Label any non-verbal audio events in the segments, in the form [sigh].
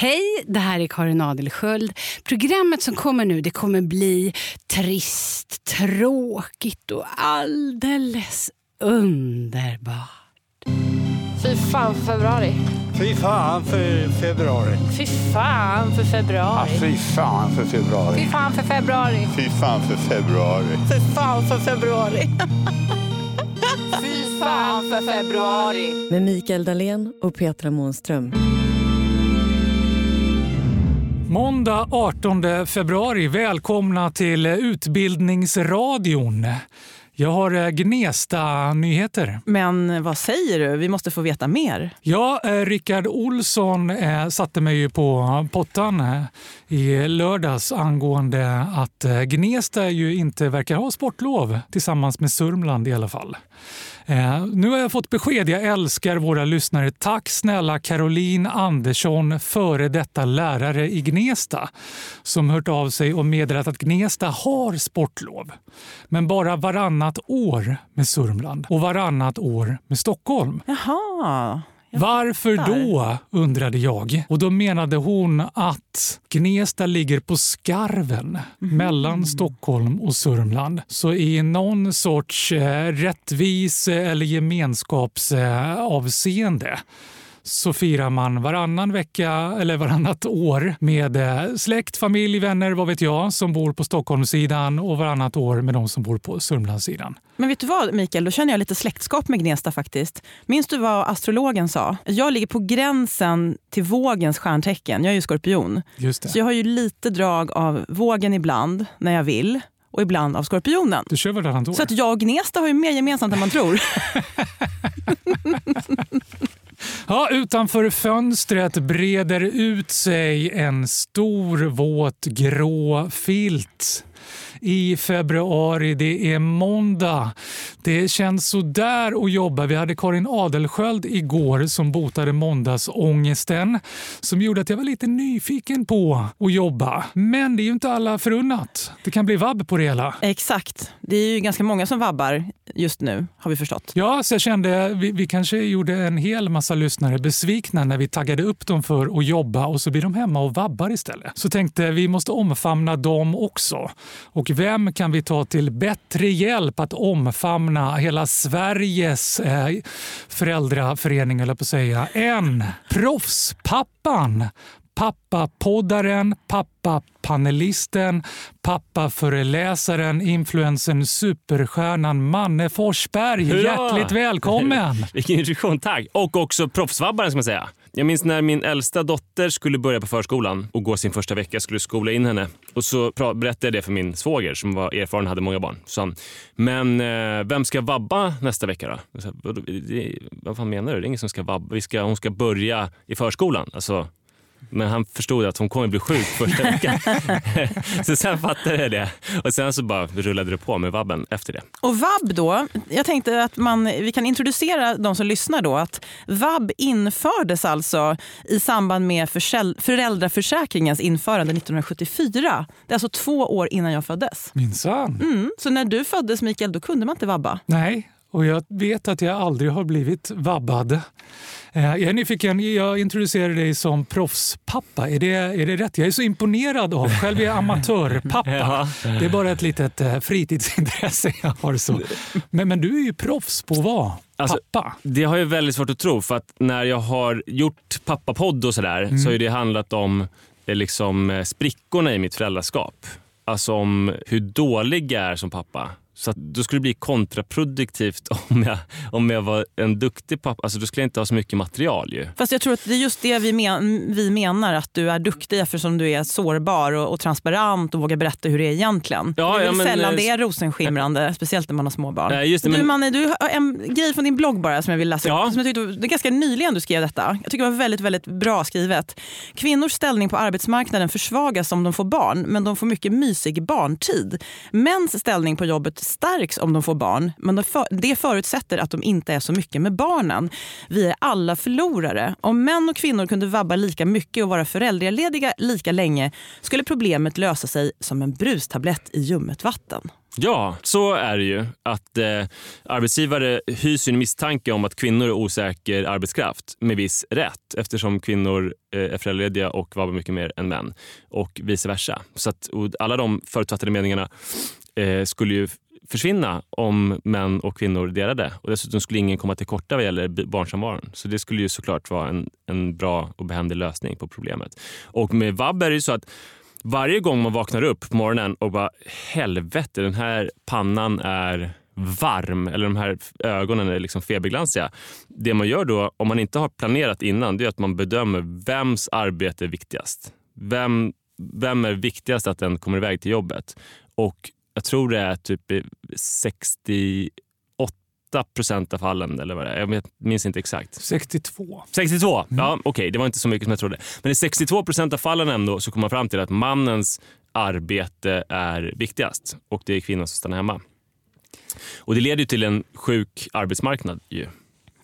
Hej, det här är Karin Adelsköld. Programmet som kommer nu det kommer bli trist, tråkigt och alldeles underbart. Fy fan för februari. Fy fan för februari. Fy fan för februari. Ja, fy fan för februari. Fy fan för februari. Fy fan för februari. Fy fan för februari. [laughs] fy fan för februari. Med Mikael Dahlén och Petra Månström. Måndag 18 februari. Välkomna till Utbildningsradion. Jag har eh, Gnesta-nyheter. Men vad säger du? Vi måste få veta mer. Ja, eh, Rickard Olsson eh, satte mig ju på pottan eh, i lördags angående att Gnesta ju inte verkar ha sportlov tillsammans med Sörmland i alla fall. Eh, nu har jag fått besked. Jag älskar våra lyssnare. Tack snälla Caroline Andersson, före detta lärare i Gnesta som hört av sig och meddelat att Gnesta har sportlov. Men bara varannat år med Sörmland och varannat år med Stockholm. Jaha. Jag Varför fattar. då, undrade jag. Och då menade hon att Gnesta ligger på skarven mellan Stockholm och Sörmland. Så i någon sorts eh, rättvis eller gemenskapsavseende så firar man varannan vecka eller varannat år med eh, släkt, familj, vänner, vad vet jag, som bor på Stockholmssidan och varannat år med de som bor på Sörmlandssidan. Men vet du vad Mikael, då känner jag lite släktskap med Gnesta faktiskt. Minns du vad astrologen sa? Jag ligger på gränsen till vågens stjärntecken. Jag är ju skorpion. Just det. Så jag har ju lite drag av vågen ibland när jag vill och ibland av skorpionen. Du kör varannat år? Så att jag och Gnesta har ju mer gemensamt än man tror. [laughs] Ja, utanför fönstret breder ut sig en stor våt grå filt. I februari, det är måndag. Det känns så där att jobba. Vi hade Karin Adelsköld igår som botade måndagsångesten som gjorde att jag var lite nyfiken på att jobba. Men det är ju inte alla förunnat. Det kan bli vabb på det hela. Exakt. Det är ju ganska många som vabbar just nu, har vi förstått. Ja, så jag kände vi, vi kanske gjorde en hel massa lyssnare besvikna när vi taggade upp dem för att jobba och så blir de hemma och vabbar istället. Så tänkte vi måste omfamna dem också. Och vem kan vi ta till bättre hjälp att omfamna hela Sveriges eh, föräldraförening, eller på att säga, än proffspappan Pappapoddaren, pappapanelisten, pappaföreläsaren, influensen, superstjärnan Manne Forsberg. Hurra! Hjärtligt välkommen! [laughs] Vilken introduktion, tack. Och också proffsvabbaren ska man säga. Jag minns när min äldsta dotter skulle börja på förskolan och gå sin första vecka. Jag skulle skola in henne. Och så berättade jag det för min svåger som var erfaren och hade många barn. Så han, men eh, vem ska vabba nästa vecka då? Jag sa, "Vadå? Vad fan menar du? Det är ingen som ska vabba. Vi ska, hon ska börja i förskolan. Alltså, men han förstod att hon kommer bli sjuk första veckan. [laughs] så sen fattade jag det. Och sen så bara rullade det på med vabben efter det. Och vab då, jag tänkte att man, vi kan introducera de som lyssnar då att vab infördes alltså i samband med föräldraförsäkringens införande 1974. Det är alltså två år innan jag föddes. Minsann. Mm. Så när du föddes Mikael, då kunde man inte vabba. Nej, och jag vet att jag aldrig har blivit vabbad. Eh, Jag är nyfiken, jag introducerar dig som proffspappa. Är det, är det rätt? Jag är så imponerad av. Själv är jag amatörpappa. [laughs] Ja. Det är bara ett litet eh, fritidsintresse jag har. Så. Men, men du är ju proffs på vara Alltså, pappa. Det har jag väldigt svårt att tro för att när jag har gjort pappapodd och sådär så har det handlat om eh, liksom, sprickorna i mitt föräldraskap. Alltså om hur dålig jag är som pappa. Så att då skulle det bli kontraproduktivt [laughs] om jag, om jag var en duktig pappa. Alltså då skulle jag inte ha så mycket material ju. Fast jag tror att det är just det vi, men, vi menar, att du är duktig eftersom du är sårbar och, och transparent och vågar berätta hur det är egentligen. Ja, det är ja, men, sällan eh, det är rosenskimrande, speciellt när man har små barn. Nej, just det, du, men- Manne, du har en grej från din blogg bara som jag vill läsa Ja. upp. Som jag tyckte, det är ganska nyligen du skrev detta. Jag tycker det var väldigt, väldigt bra skrivet. Kvinnors ställning på arbetsmarknaden försvagas om de får barn, men de får mycket mysig barntid. Mäns ställning på jobbet stärks om de får barn, men det förutsätter att de inte är så mycket med barnen. Vi är alla förlorare. Om män och kvinnor kunde vabba lika mycket och vara föräldralediga lika länge skulle problemet lösa sig som en brustablett i ljummet vatten. Ja, så är det ju. Att eh, Arbetsgivare hyser en misstanke om att kvinnor är osäker arbetskraft med viss rätt eftersom kvinnor eh, är föräldralediga och vabbar mycket mer än män och vice versa. Så att, alla de förutfattade meningarna eh, skulle ju försvinna om män och kvinnor delade. Och dessutom skulle ingen komma till korta vad gäller barnsamvaron. Så det skulle ju såklart vara en, en bra och behändig lösning på problemet. Och med vab är det så att varje gång man vaknar upp på morgonen och bara helvete, den här pannan är varm eller de här ögonen är liksom feberglansiga. Det man gör då, om man inte har planerat innan, det är att man bedömer vems arbete är viktigast. Vem, vem är viktigast att den kommer iväg till jobbet? Och jag tror det är typ 68 procent av fallen, eller vad det är. Jag minns inte exakt. 62. 62? Mm. Ja, Okej, okay. det var inte så mycket som jag trodde. Men i 62 procent av fallen ändå så kommer man fram till att mannens arbete är viktigast och det är kvinnan som stannar hemma. Och det leder ju till en sjuk arbetsmarknad. Ju.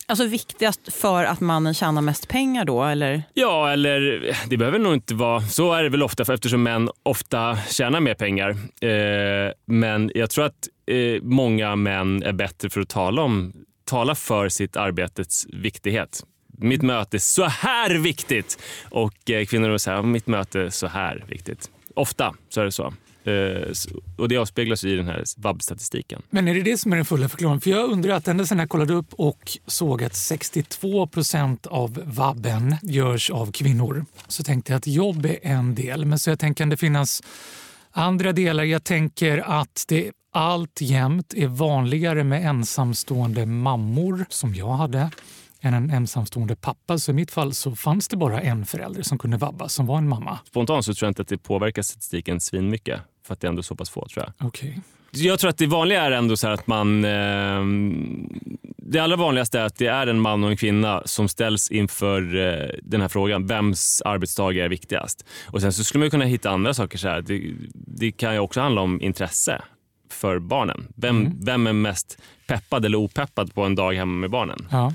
Alltså viktigast för att mannen tjänar mest pengar då? Eller? Ja, eller det behöver nog inte vara... Så är det väl ofta för eftersom män ofta tjänar mer pengar. Eh, men jag tror att eh, många män är bättre för att tala, om, tala för sitt arbetes viktighet. Mitt möte är så här viktigt! Och eh, kvinnor säger mitt möte är så här viktigt. Ofta så är det så. Eh, och det avspeglas i den här vab-statistiken. Men är det det som är den fulla förklaringen? För jag undrar att ända sedan jag kollade upp och såg att 62 procent av vabben görs av kvinnor så tänkte jag att jobb är en del. Men så jag tänker att det finnas andra delar. Jag tänker att det alltjämt är vanligare med ensamstående mammor som jag hade än en ensamstående pappa. Så i mitt fall så fanns det bara en förälder som kunde vabba, som var en mamma. Spontant så tror jag inte att det påverkar statistiken svinmycket för att det är ändå så pass få tror jag. Okay. Jag tror att det vanliga är ändå så att man... Eh, det allra vanligaste är att det är en man och en kvinna som ställs inför eh, den här frågan. Vems arbetsdag är viktigast? Och Sen så skulle man kunna hitta andra saker. Så här. Det, det kan ju också handla om intresse för barnen. Vem, mm. vem är mest peppad eller opeppad på en dag hemma med barnen? Ja.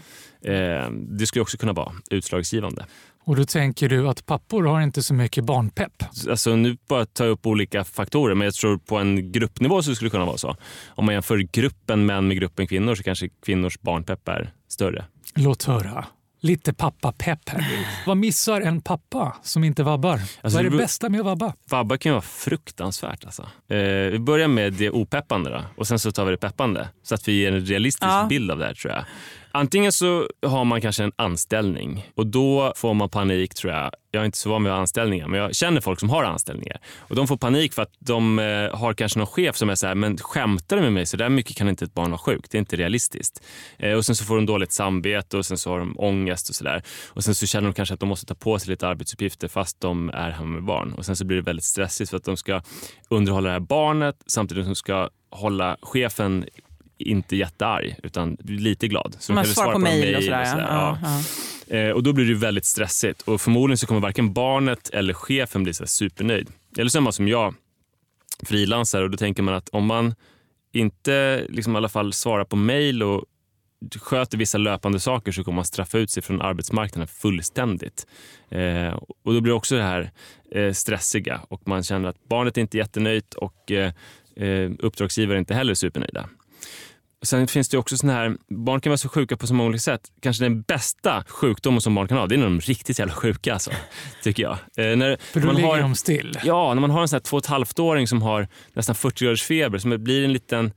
Eh, det skulle också kunna vara utslagsgivande. Och då tänker du att pappor har inte så mycket barnpepp? Alltså nu bara ta upp olika faktorer, men jag tror på en gruppnivå så skulle det kunna vara så. Om man jämför gruppen män med gruppen kvinnor så kanske kvinnors barnpepp är större. Låt höra. Lite pappapepp här. Vad missar en pappa som inte vabbar? Alltså, Vad är det bästa med att vabba? Vabba kan vara fruktansvärt. Alltså. Eh, vi börjar med det opeppande då, och sen så tar vi det peppande. Så att vi ger en realistisk ja. bild av det här tror jag. Antingen så har man kanske en anställning och då får man panik tror jag. Jag är inte så van vid anställningar men jag känner folk som har anställningar och de får panik för att de eh, har kanske någon chef som är så här, men skämtar du med mig? Så där mycket kan inte ett barn vara sjukt. Det är inte realistiskt. Eh, och sen så får de dåligt samvete och sen så har de ångest och sådär. Och sen så känner de kanske att de måste ta på sig lite arbetsuppgifter fast de är hemma med barn. Och sen så blir det väldigt stressigt för att de ska underhålla det här barnet samtidigt som de ska hålla chefen inte jättearg utan lite glad. Så Man svarar på mejl och sådär. Och, sådär. Ja. Ja. Eh, och då blir det väldigt stressigt och förmodligen så kommer varken barnet eller chefen bli så supernöjd. Eller så är man som jag frilansare och då tänker man att om man inte liksom i alla fall svarar på mejl och sköter vissa löpande saker så kommer man straffa ut sig från arbetsmarknaden fullständigt. Eh, och då blir det också det här eh, stressiga och man känner att barnet är inte är jättenöjt och eh, eh uppdragsgivare är inte heller supernöjda. Sen finns det också såna här, barn kan vara så sjuka på så många olika sätt. Kanske den bästa sjukdomen som barn kan ha, det är när de är riktigt jävla sjuka alltså, [laughs] tycker jag. Eh, när, För då man ligger har, de still? Ja, när man har en sån här två och ett halvt-åring som har nästan 40 graders feber, som blir en liten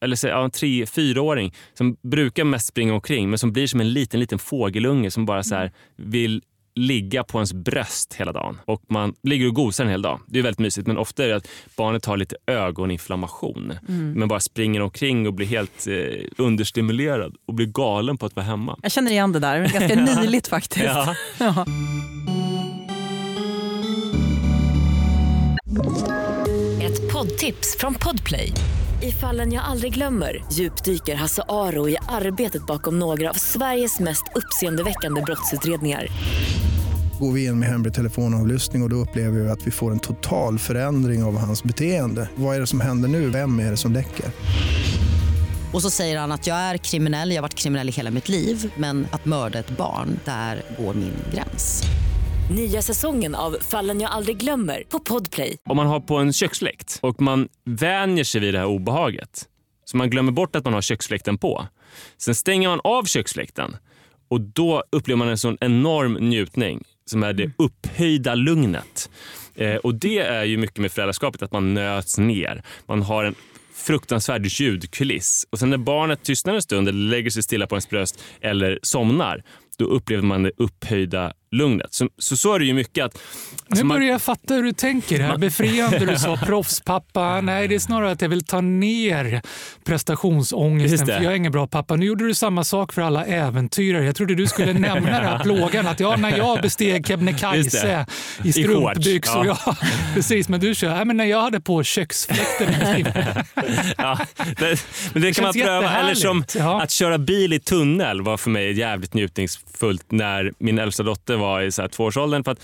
eller ja, en tre, fyraåring som brukar mest springa omkring men som blir som en liten, liten fågelunge som bara så här, vill ligga på ens bröst hela dagen. Och man ligger och gosar en hel dag. Det är väldigt mysigt men ofta är det att barnet har lite ögoninflammation. Mm. Men bara springer omkring och blir helt eh, understimulerad och blir galen på att vara hemma. Jag känner igen det där. Det är ganska [laughs] nyligt faktiskt. Ja. [laughs] ja. Ett poddtips från Podplay. I fallen jag aldrig glömmer djupdyker Hasse Aro i arbetet bakom några av Sveriges mest uppseendeväckande brottsutredningar går vi in med hemlig telefonavlyssning och, och då upplever vi att vi får en total förändring av hans beteende. Vad är det som händer nu? Vem är det som läcker? Och så säger han att jag är kriminell, jag har varit kriminell i hela mitt liv men att mörda ett barn, där går min gräns. Nya säsongen av Fallen jag aldrig glömmer på Podplay. Om man har på en köksfläkt och man vänjer sig vid det här obehaget så man glömmer bort att man har köksfläkten på. Sen stänger man av köksfläkten och då upplever man en sån enorm njutning som är det upphöjda lugnet. Eh, och Det är ju mycket med föräldraskapet, att man nöts ner. Man har en fruktansvärd ljudkuliss. Och sen när barnet tystnar en stund eller lägger sig stilla på ens bröst eller somnar, då upplever man det upphöjda lugnet. Så, så, så är det ju mycket att... nu man- börjar jag fatta hur du tänker här. Befriande du sa [laughs] proffspappa. Nej, det är snarare att jag vill ta ner prestationsångesten det. för jag är ingen bra pappa. Nu gjorde du samma sak för alla äventyrare. Jag trodde du skulle [laughs] nämna den här plågan att ja, när jag besteg Kebnekaise det. i strumpbyxor. Ja. [laughs] precis, men du kör, nej, men när jag hade på köksfläkten. ja, det, men det, kan man pröva. Eller som. Ja. att köra bil i tunnel var för mig jävligt njutningsfullt när min äldsta dotter var i så här tvåårsåldern. För att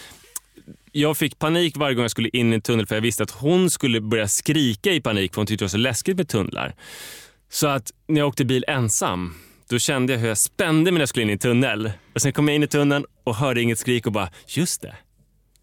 jag fick panik varje gång jag skulle in i en tunnel för jag visste att hon skulle börja skrika i panik för hon tyckte det var så läskigt med tunnlar. Så att när jag åkte bil ensam då kände jag hur jag spände mig när jag skulle in i en tunnel. Och Sen kom jag in i tunneln och hörde inget skrik och bara, just det.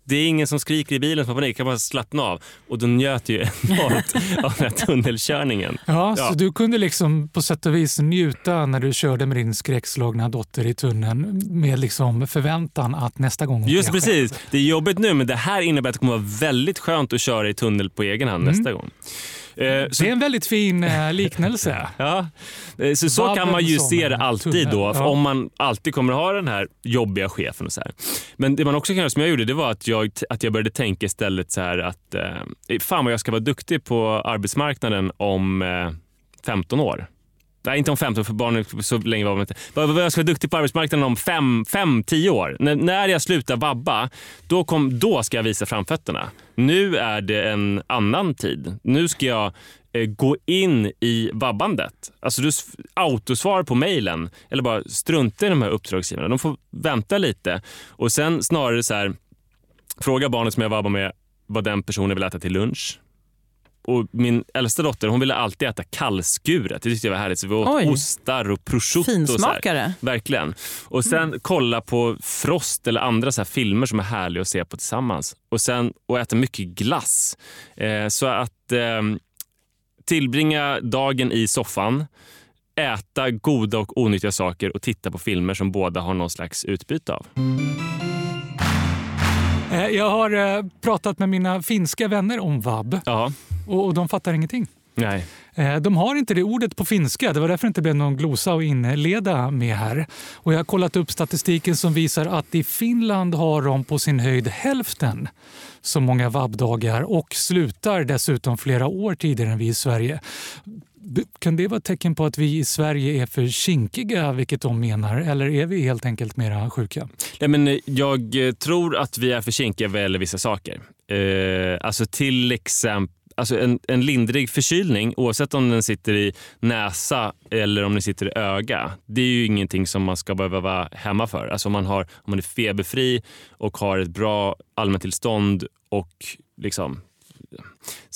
Det är ingen som skriker i bilen som har panik, kan bara slappna av. Och då njöt ju [laughs] enormt av den här tunnelkörningen. Ja, Ja. så du kunde liksom på sätt och vis njuta när du körde med din skräckslagna dotter i tunneln med liksom förväntan att nästa gång Just precis. Det är jobbigt nu men det här innebär att det kommer vara väldigt skönt att köra i tunnel på egen hand nästa gång. Eh, Det är en väldigt fin eh, liknelse. [laughs] ja, eh, så, så kan man ju se det alltid då, ja. om man alltid kommer ha den här jobbiga chefen. och så här. Men det man också kan göra som jag gjorde, det var att jag, att jag började tänka istället så här att eh, fan vad jag ska vara duktig på arbetsmarknaden om eh, 15 år. Nej, inte om 15 för barnen så länge var man inte. Vad jag ska vara duktig på arbetsmarknaden om 5-10 år. När, när jag slutar vabba, då, kom, då ska jag visa framfötterna. Nu är det en annan tid. Nu ska jag eh, gå in i vabbandet. Alltså du autosvarar på mejlen eller bara strunta i de här uppdragsgivarna. De får vänta lite och sen snarare så här fråga barnet som jag vabbar med vad den personen vill äta till lunch. Och min äldsta dotter hon ville alltid äta kallskuret. Det tyckte jag var härligt. Så vi åt Oj. ostar och prosciutto. och så här. Finsmakare. Verkligen. Och sen kolla på Frost eller andra så här filmer som är härliga att se på tillsammans. Och sen och äta mycket glass. Eh, så att eh, tillbringa dagen i soffan, äta goda och onyttiga saker och titta på filmer som båda har någon slags utbyte av. Eh, Jag har eh, pratat med mina finska vänner om vab Ja, och och de fattar ingenting. nej. Eh, De har inte det ordet på finska. Det var därför det inte blev någon glosa att inleda med här. Och jag har kollat upp statistiken som visar att i Finland har de på sin höjd hälften så många vabbdagar och slutar dessutom flera år tidigare än vi i Sverige. Kan det vara ett tecken på att vi i Sverige är för kinkiga, vilket de menar? Eller är vi helt enkelt mera sjuka? Nej, men eh, jag eh, tror att vi är för kinkiga vad gäller vissa saker. Eh, alltså till exempel Alltså en, en lindrig förkylning, oavsett om den sitter i näsa eller om den sitter i öga, det är ju ingenting som man ska behöva vara hemma för. Alltså om man, har, om man är feberfri och har ett bra allmäntillstånd och liksom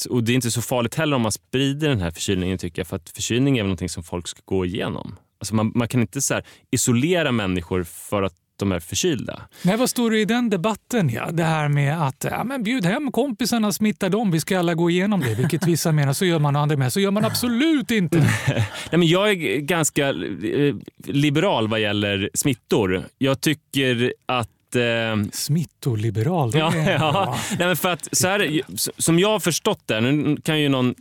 och Det är inte så farligt heller om man sprider den här förkylningen tycker jag. För att förkylning är väl någonting som folk ska gå igenom. Alltså man, man kan inte så här isolera människor för att de är förkylda. Nej, vad står det i den debatten? Ja? Det här med att ja, men bjud hem kompisarna, smitta dem, vi ska alla gå igenom det. Vilket vissa menar, så gör man och andra med. Så gör man absolut inte. [laughs] Nej, men jag är ganska eh, liberal vad gäller smittor. Jag tycker att eh, Smittoliberal. det Ja, är [laughs] ja. Nej, men för att, så här, som jag har förstått det, nu kan ju någon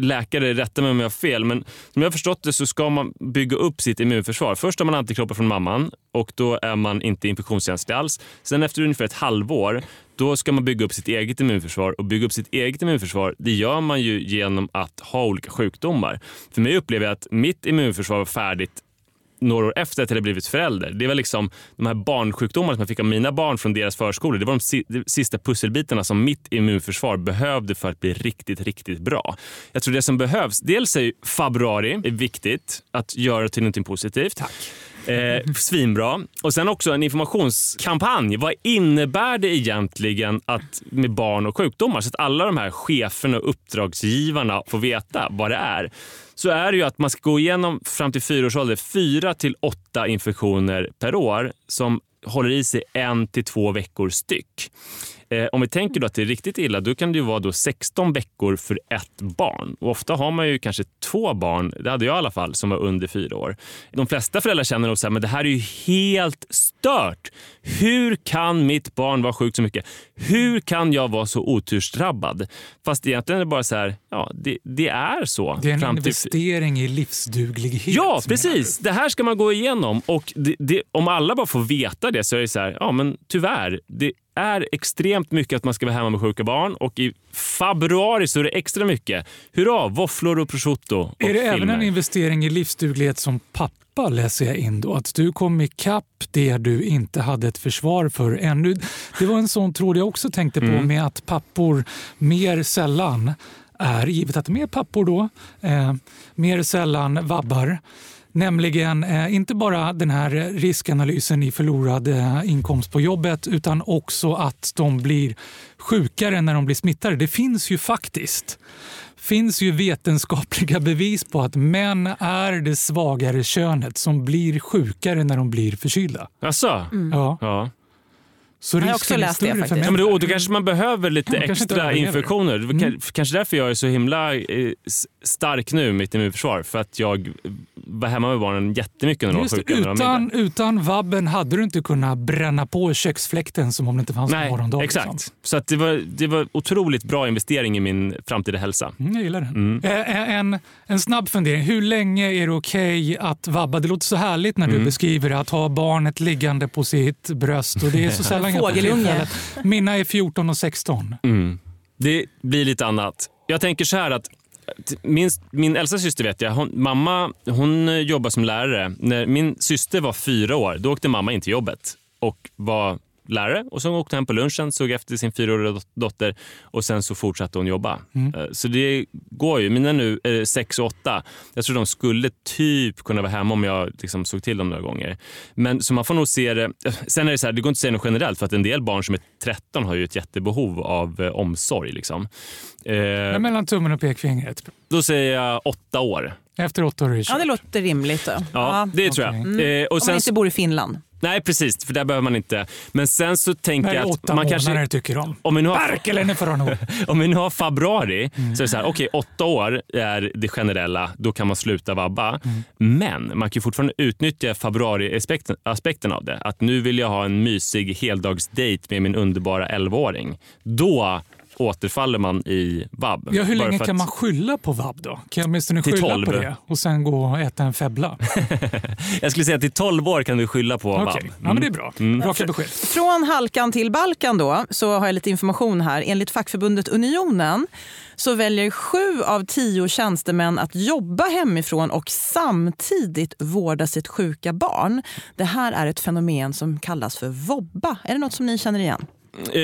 läkare rätta mig om jag har fel, men som jag har förstått det så ska man bygga upp sitt immunförsvar. Först har man antikroppar från mamman och då är man inte infektionskänslig alls. Sen efter ungefär ett halvår då ska man bygga upp sitt eget immunförsvar och bygga upp sitt eget immunförsvar det gör man ju genom att ha olika sjukdomar. För mig upplever jag att mitt immunförsvar var färdigt några år efter att jag hade blivit förälder. Det var liksom de här barnsjukdomarna som jag fick av mina barn från deras förskolor. Det var de sista pusselbitarna som mitt immunförsvar behövde för att bli riktigt, riktigt bra. Jag tror det som behövs, dels är ju februari är viktigt att göra till någonting positivt. Tack. Eh, svinbra. Och sen också en informationskampanj. Vad innebär det egentligen att med barn och sjukdomar? Så att alla de här cheferna och uppdragsgivarna får veta vad det är. så är det ju att man ska gå igenom fram till fyra års ålder fyra till åtta infektioner per år som håller i sig en till två veckor styck. Eh, om vi tänker då att det är riktigt illa, då kan det ju vara då 16 veckor för ett barn. Och ofta har man ju kanske två barn, det hade jag i alla fall, som var under fyra år. De flesta föräldrar känner nog så här, men det här är ju helt stört. Hur kan mitt barn vara sjukt så mycket? Hur kan jag vara så otursdrabbad? Fast egentligen är det bara så här, ja, det, det är så. Det är en fram till- investering i livsduglighet. Ja, precis. Det här ska man gå igenom. Och det, det, om alla bara får veta det så är det så här, ja men tyvärr. Det är extremt mycket att man ska vara hemma med sjuka barn och i februari så är det extra mycket. Hurra, våfflor och prosciutto och Är det även filmer. en investering i livsduglighet som pappa läser jag in då? Att du kom ikapp det du inte hade ett försvar för ännu. Det var en sån tråd jag också tänkte på Mm. med att pappor mer sällan är, givet att de är pappor då, eh, mer sällan vabbar. Nämligen eh, inte bara den här riskanalysen i förlorad eh, inkomst på jobbet utan också att de blir sjukare när de blir smittade. Det finns ju faktiskt finns ju vetenskapliga bevis på att män är det svagare könet som blir sjukare när de blir förkylda. Jaså? Ja. Ja. Så Jag har också läst det faktiskt. Ja, men då, då kanske man behöver lite Man extra infektioner. Det Mm. ka- Kanske därför jag är så himla eh, stark nu, mitt immunförsvar. För att jag var hemma med barnen jättemycket när de var det, sjuka. utan, utan vabben hade du inte kunnat bränna på köksfläkten som om det inte fanns Nej, morgondag. exakt. liksom. Så att det, var, det var otroligt bra investering i min framtida hälsa. Mm, jag gillar den. Mm. Eh, En, en snabb fundering. Hur länge är det okej att vabba? Det låter så härligt när du Mm. beskriver att ha barnet liggande på sitt bröst. Och det är så [laughs] sällan Fågelunge. Mina är 14 och 16. Mm. Det blir lite annat. Jag tänker så här att min, min äldsta syster vet jag, hon, mamma hon jobbar som lärare. När min syster var fyra år, då åkte mamma in till jobbet och var lärare och så åkte hem på lunchen, såg efter sin fyraåriga dot- dotter och sen så fortsatte hon jobba. Eh, Så det går ju. Mina nu är sex och åtta. Jag tror de skulle typ kunna vara hemma om jag liksom såg till dem några gånger. Men så man får nog se det. Sen är det så här, det går inte att säga något generellt för att en del barn som är 13 har ju ett jättebehov av eh, omsorg. Liksom. Eh, Men mellan tummen och pekfingret. då säger jag åtta år. Efter åtta år är det Ja, kört. det låter rimligt. Då. Ja, det tror jag. Eh, och Om sen, man inte bor i Finland. Nej, precis, för där behöver man inte. Men sen så tänker jag att man kanske... tycker om. Om vi nu har, Verkligen för honom. [laughs] om vi nu har februari Mm. så är det så här, okej, åtta år är det generella, då kan man sluta vabba. Mm. Men man kan fortfarande utnyttja februari-aspekten aspekten av det. Att nu vill jag ha en mysig heldagsdate med min underbara 11-åring. Då återfaller man i vab. Ja, hur länge kan att- man skylla på vab då? Kan jag åtminstone skylla 12. på det och sen gå och äta en febbla? [laughs] Jag skulle säga att till 12 år kan du skylla på vab. Okej, ja, men det är bra. Mm. Raka besked. Från Halkan till Balkan då, så har jag lite information här. Enligt fackförbundet Unionen så väljer sju av tio tjänstemän att jobba hemifrån och samtidigt vårda sitt sjuka barn. Det här är ett fenomen som kallas för vobba. Är det något som ni känner igen? Eh,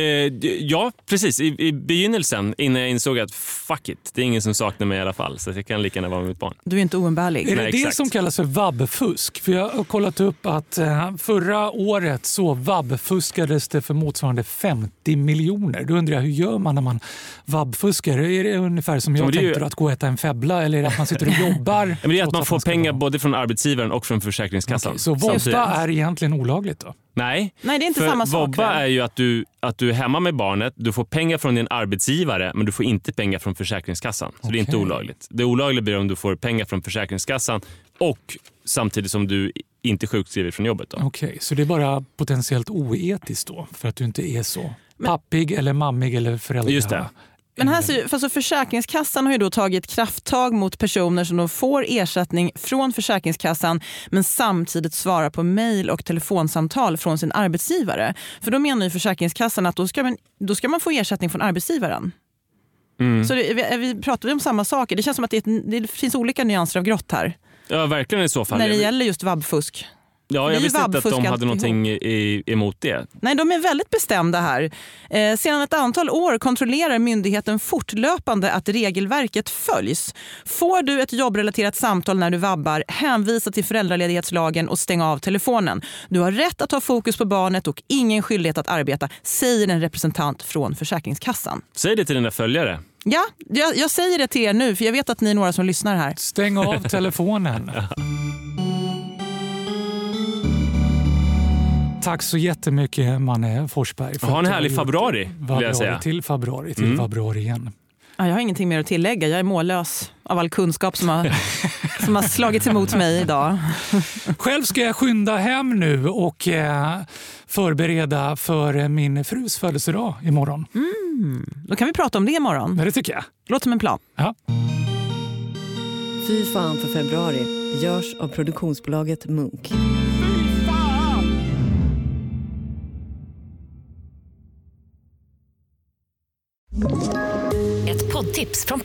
ja, precis. I, I begynnelsen, innan jag insåg att fuck it, det är ingen som saknar mig i alla fall. Så jag kan lika gärna vara med mitt barn. Du är inte oumbärlig. Är det Nej, det exakt. som kallas för vabbfusk? För jag har kollat upp att eh, förra året så vabbfuskades det för motsvarande 50 miljoner. Då undrar jag, hur gör man när man vabbfuskar? Är det ungefär som jag är ju- tänkte, att gå och äta en febbla? Eller är det att man sitter och [laughs] jobbar? Men det är att man får pengar vara- både från arbetsgivaren och från Försäkringskassan. Okej, så samtidigt. är egentligen olagligt då? Nej, Nej, det är inte för samma sak. vobba är ju att du, att du är hemma med barnet, du får pengar från din arbetsgivare men du får inte pengar från Försäkringskassan. Så det är inte olagligt. Det olagliga blir om du får pengar från Försäkringskassan och samtidigt som du inte är sjukskriven från jobbet. Okej, så det är bara potentiellt oetiskt då? För att du inte är så pappig eller mammig eller förälder? Just det. Men här ser, för alltså Försäkringskassan har ju då tagit krafttag mot personer som då får ersättning från Försäkringskassan men samtidigt svarar på mejl och telefonsamtal från sin arbetsgivare. För då menar ju Försäkringskassan att då ska man, då ska man få ersättning från arbetsgivaren. Mm. Så det, vi, vi pratar vi om samma saker? Det känns som att det, det finns olika nyanser av grått här Ja, verkligen i så fall. när det gäller just vabbfusk. Ja, jag visste inte att de hade någonting i, emot det. Nej, de är väldigt bestämda här. Eh, sedan ett antal år kontrollerar myndigheten fortlöpande att regelverket följs. Får du ett jobbrelaterat samtal när du vabbar, hänvisa till föräldraledighetslagen och stäng av telefonen. Du har rätt att ha fokus på barnet och ingen skyldighet att arbeta, säger en representant från Försäkringskassan. Säg det till dina följare. Ja, jag, jag säger det till er nu, för jag vet att ni är några som lyssnar här. Stäng av telefonen. [laughs] Tack så jättemycket Manne Forsberg. för Ha en härlig februari, vill jag februari säga. till februari, till Mm. februari igen. Ja, jag har ingenting mer att tillägga. Jag är mållös av all kunskap som har, som har slagits emot mig idag. Själv ska jag skynda hem nu och eh, förbereda för min frus födelsedag imorgon. Mm, då kan vi prata om det imorgon. Men det tycker jag. Låter som en plan. Ja. Fy fan för februari görs av produktionsbolaget Munk.